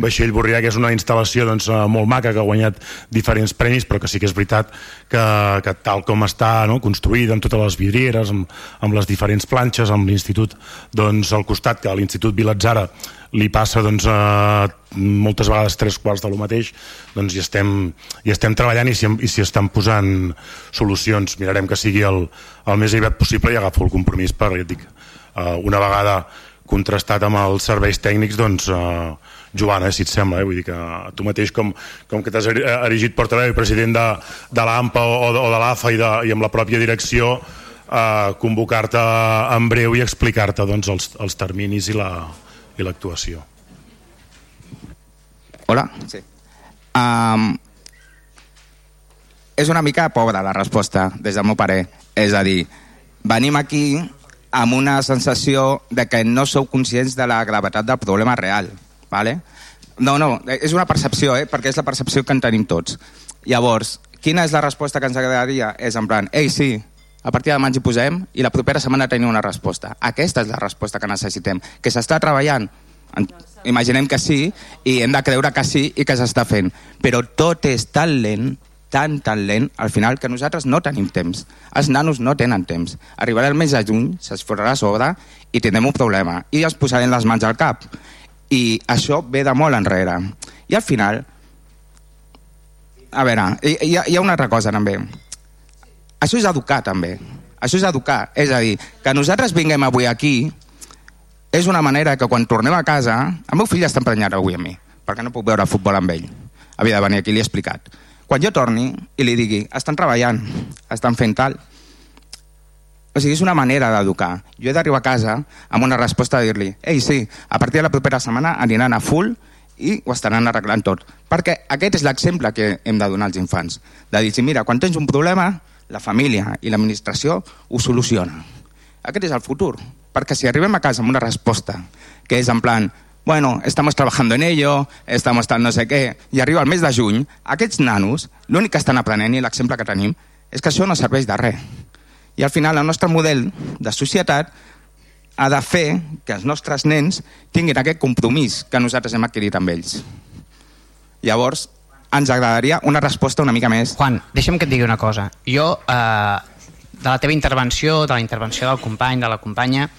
S13: vaixell Borrià que és una instal·lació doncs, eh, molt maca que ha guanyat diferents premis però que sí que és veritat que, que tal com està no? construïda amb totes les vidrieres, amb, amb les diferents planxes, amb l'institut doncs, al costat, que a l'Institut Vilatzara li passa doncs, eh, moltes vegades tres quarts de lo mateix, doncs hi estem, hi estem treballant i s'hi i s'hi estan posant solucions. Mirarem que sigui el, el més aviat possible i agafo el compromís per, ja dic, eh, una vegada contrastat amb els serveis tècnics, doncs, eh, Joana, eh, si et sembla, eh? vull dir que tu mateix com, com que t'has eri- erigit portaveu i president de, de l'AMPA o, o de l'AFA i, de, i amb la pròpia direcció eh, convocar-te en breu i explicar-te doncs, els, els terminis i la i l'actuació.
S14: Hola? Sí. Um, és una mica pobra la resposta, des del meu parer. És a dir, venim aquí amb una sensació de que no sou conscients de la gravetat del problema real. ¿vale? No, no, és una percepció, eh? perquè és la percepció que en tenim tots. Llavors, quina és la resposta que ens agradaria? És en plan, ei, sí, a partir de ens hi posem i la propera setmana tenim una resposta. Aquesta és la resposta que necessitem. Que s'està treballant? Imaginem que sí i hem de creure que sí i que s'està fent. Però tot és tan lent, tan, tan lent, al final, que nosaltres no tenim temps. Els nanos no tenen temps. Arribarà el mes de juny, s'esforrarà sobre i tindrem un problema. I ens posarem les mans al cap. I això ve de molt enrere. I al final, a veure, hi, hi ha una altra cosa també. Això és educar també. Això és educar. És a dir, que nosaltres vinguem avui aquí és una manera que quan tornem a casa... El meu fill està emprenyat avui amb mi, perquè no puc veure futbol amb ell. Havia de venir aquí, li he explicat. Quan jo torni i li digui, estan treballant, estan fent tal... O sigui, és una manera d'educar. Jo he d'arribar a casa amb una resposta de dir-li, ei, sí, a partir de la propera setmana aniran a full i ho estaran arreglant tot. Perquè aquest és l'exemple que hem de donar als infants. De dir, mira, quan tens un problema, la família i l'administració ho soluciona. Aquest és el futur. Perquè si arribem a casa amb una resposta que és en plan, bueno, estamos trabajando en ello, estamos tal no sé què, i arriba el mes de juny, aquests nanos, l'únic que estan aprenent i l'exemple que tenim és que això no serveix de res. I al final el nostre model de societat ha de fer que els nostres nens tinguin aquest compromís que nosaltres hem adquirit amb ells. Llavors, ens agradaria una resposta una mica més.
S2: Juan, deixa'm que et digui una cosa. Jo, eh, de la teva intervenció, de la intervenció del company, de la companya,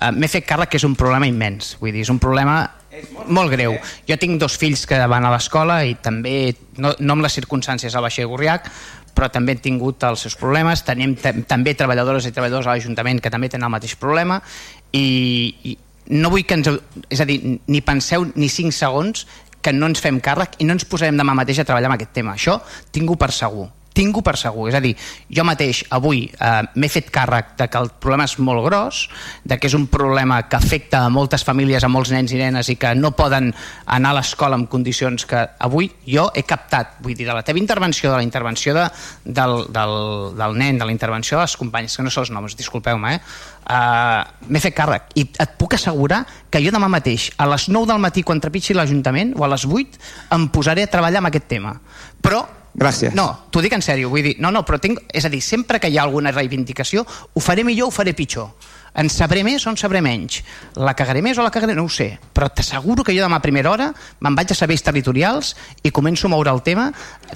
S2: eh, m'he fet càrrec que és un problema immens. Vull dir, és un problema molt greu. Jo tinc dos fills que van a l'escola i també, no, no amb les circumstàncies al Baixer Gorriac, però també han tingut els seus problemes. Tenim també treballadores i treballadors a l'Ajuntament que també tenen el mateix problema i, i no vull que ens... És a dir, ni penseu ni 5 segons que no ens fem càrrec i no ens posarem demà mateix a treballar amb aquest tema. Això tinc per segur tinc per segur, és a dir, jo mateix avui eh, m'he fet càrrec de que el problema és molt gros, de que és un problema que afecta a moltes famílies, a molts nens i nenes i que no poden anar a l'escola en condicions que avui jo he captat, vull dir, de la teva intervenció, de la intervenció de, del, del, del nen, de la intervenció de les companyes, que no són els noms, disculpeu-me, eh? Uh, m'he fet càrrec. I et puc assegurar que jo demà mateix a les 9 del matí quan trepitgi l'Ajuntament o a les 8 em posaré a treballar amb aquest tema. Però
S14: Gràcies.
S2: no, t'ho dic en sèrio, vull dir, no, no, però tinc, és a dir, sempre que hi ha alguna reivindicació, ho faré millor o ho faré pitjor. En sabré més o en sabré menys. La cagaré més o la cagaré, no ho sé. Però t'asseguro que jo demà a primera hora me'n vaig a serveis territorials i començo a moure el tema,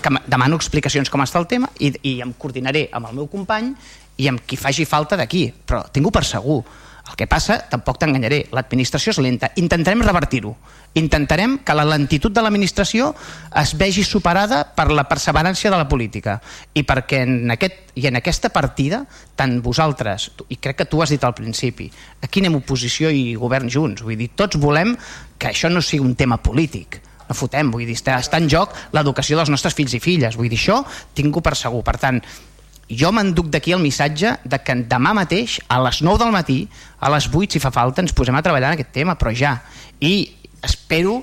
S2: que em- demano explicacions com està el tema i, i em coordinaré amb el meu company i amb qui faci falta d'aquí. Però tinc per segur. El que passa, tampoc t'enganyaré, l'administració és lenta. Intentarem revertir-ho. Intentarem que la lentitud de l'administració es vegi superada per la perseverància de la política. I perquè en, aquest, i en aquesta partida tant vosaltres, i crec que tu has dit al principi aquí anem oposició i govern junts. Vull dir, tots volem que això no sigui un tema polític. No fotem, vull dir, està, està en joc l'educació dels nostres fills i filles. Vull dir, això tinc per segur, per tant jo m'enduc d'aquí el missatge de que demà mateix, a les 9 del matí, a les 8, si fa falta, ens posem a treballar en aquest tema, però ja. I espero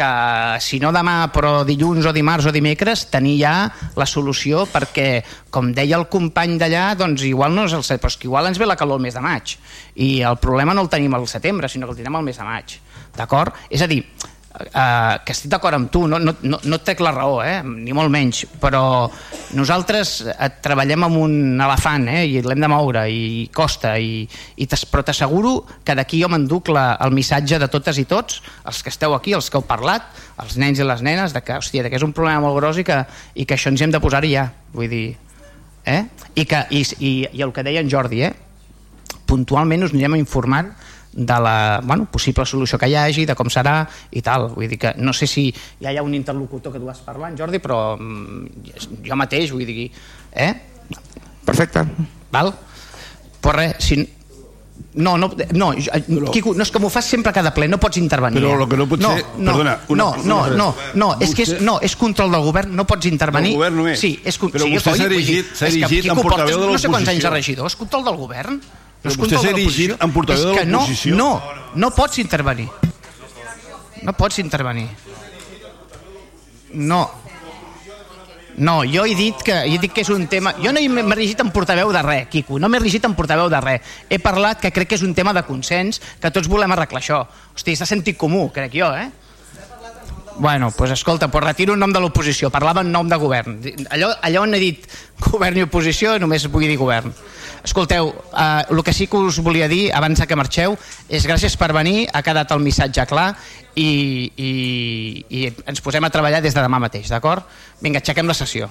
S2: que si no demà però dilluns o dimarts o dimecres tenir ja la solució perquè com deia el company d'allà doncs igual no és el set, però és que igual ens ve la calor el mes de maig i el problema no el tenim al setembre sinó que el tindrem al mes de maig d'acord? és a dir, eh, que estic d'acord amb tu, no, no, no, et la raó, eh, ni molt menys, però nosaltres eh, treballem amb un elefant eh, i l'hem de moure i costa, i, i però t'asseguro que d'aquí jo m'enduc el missatge de totes i tots, els que esteu aquí, els que heu parlat, els nens i les nenes, de que, hòstia, de que és un problema molt gros i que, i que això ens hem de posar-hi ja, vull dir, eh? I, que, i, i, i el que deia en Jordi, eh? puntualment us anirem informant de la bueno, possible solució que hi hagi, de com serà i tal. Vull dir que no sé si ja hi ha un interlocutor que tu vas parlant, Jordi, però mm, jo mateix, vull dir... Eh?
S14: Perfecte.
S2: Val? Però res, si... No, no, no, jo- eh, Quico, no és que m'ho fas sempre a cada ple, no pots intervenir.
S4: Però
S2: eh?
S4: lo que no pot
S2: no,
S4: ser-
S2: No,
S4: perdona, una-
S2: no, no,
S4: una-
S2: no, no, és que és, no, és control del govern, no pots intervenir.
S4: Del govern només.
S2: Sí, és,
S4: Però
S2: sí,
S4: vostè s'ha erigit- s'ha erigit en portaveu de
S2: No sé quants anys
S4: l'oposició.
S2: de regidor, és control del govern.
S4: Però vostè s'ha
S2: l'oposició.
S4: erigit en portaveu de
S2: que no,
S4: l'oposició.
S2: No, no pots intervenir. No pots intervenir. No. No, jo he dit que, he dit que és un tema... Jo no m'he regit en portaveu de res, Quico, no m'he regit en portaveu de res. He parlat que crec que és un tema de consens, que tots volem arreglar això. Hosti, de sentit comú, crec jo, eh? Bueno, doncs pues escolta, pues retiro un nom de l'oposició, parlava en nom de govern. Allò, allò on he dit govern i oposició només vull dir govern. Escolteu, eh, el que sí que us volia dir abans que marxeu és gràcies per venir, ha quedat el missatge clar i, i, i ens posem a treballar des de demà mateix, d'acord? Vinga, aixequem la sessió.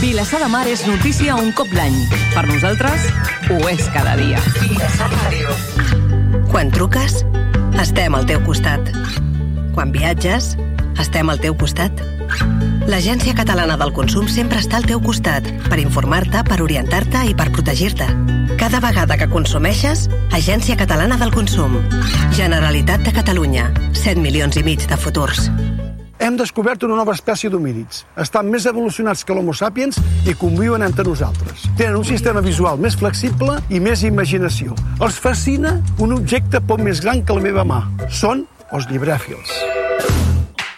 S19: Vilassar de Mar és notícia un cop l'any. Per nosaltres, ho és cada dia.
S20: Quan truques, estem al teu costat. Quan viatges, estem al teu costat. L'Agència Catalana del Consum sempre està al teu costat per informar-te, per orientar-te i per protegir-te. Cada vegada que consumeixes, Agència Catalana del Consum. Generalitat de Catalunya. 7 milions i mig de futurs.
S21: Hem descobert una nova espècie d'homínids. Estan més evolucionats que l'Homo sapiens i conviuen entre nosaltres. Tenen un sistema visual més flexible i més imaginació. Els fascina un objecte poc més gran que la meva mà. Són els llibrèfils.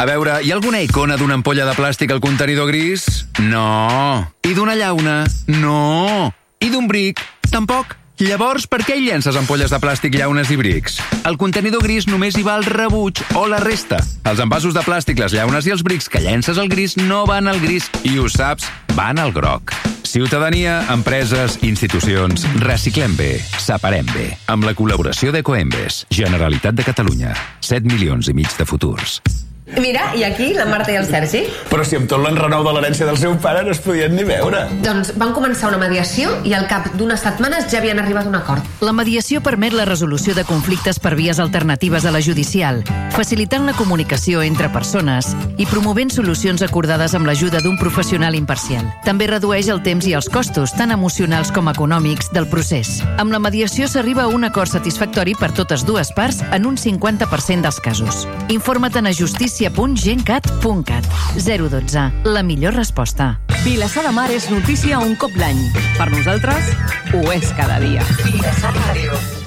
S22: A veure, hi ha alguna icona d'una ampolla de plàstic al contenidor gris? No. I d'una llauna? No. I d'un bric? Tampoc. Llavors, per què hi llences ampolles de plàstic, llaunes i brics? Al contenidor gris només hi va el rebuig o la resta. Els envasos de plàstic, les llaunes i els brics que llences al gris no van al gris i ho saps, van al groc. Ciutadania, empreses, institucions, reciclem bé, separem bé. Amb la col·laboració de Coembes, Generalitat de Catalunya. 7 milions i mig de futurs.
S23: Mira, i aquí la Marta i el Sergi.
S24: Però si amb tot l'enrenou de l'herència del seu pare no es podien ni veure.
S23: Doncs van començar una mediació i al cap d'unes setmanes ja havien arribat a un acord.
S25: La mediació permet la resolució de conflictes per vies alternatives a la judicial, facilitant la comunicació entre persones i promovent solucions acordades amb l'ajuda d'un professional imparcial. També redueix el temps i els costos, tant emocionals com econòmics, del procés. Amb la mediació s'arriba a un acord satisfactori per totes dues parts en un 50% dels casos. Informa't a justícia.gencat.cat 012. La millor resposta.
S19: Vilassar de Mar és notícia un cop l'any. Per nosaltres, ho és cada dia.
S26: Vilassar Ràdio.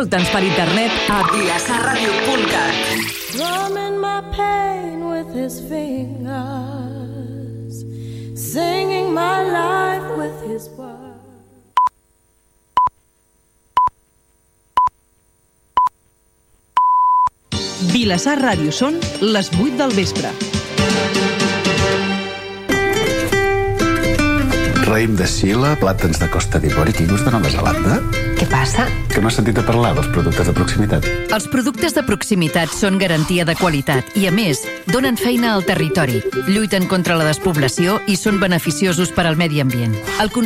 S26: Escolta'ns per internet a
S27: vilassarradio.cat
S28: Drumming my pain with his fingers, singing my life with his words.
S26: Vilassar Ràdio són les 8 del vespre.
S29: Raïm de Xile, plàtans de Costa d'Ivori, quingos de Nova Zelanda.
S23: Què passa?
S29: Que no has sentit a parlar dels productes de proximitat.
S25: Els productes de proximitat són garantia de qualitat i, a més, donen feina al territori, lluiten contra la despoblació i són beneficiosos per al medi ambient. El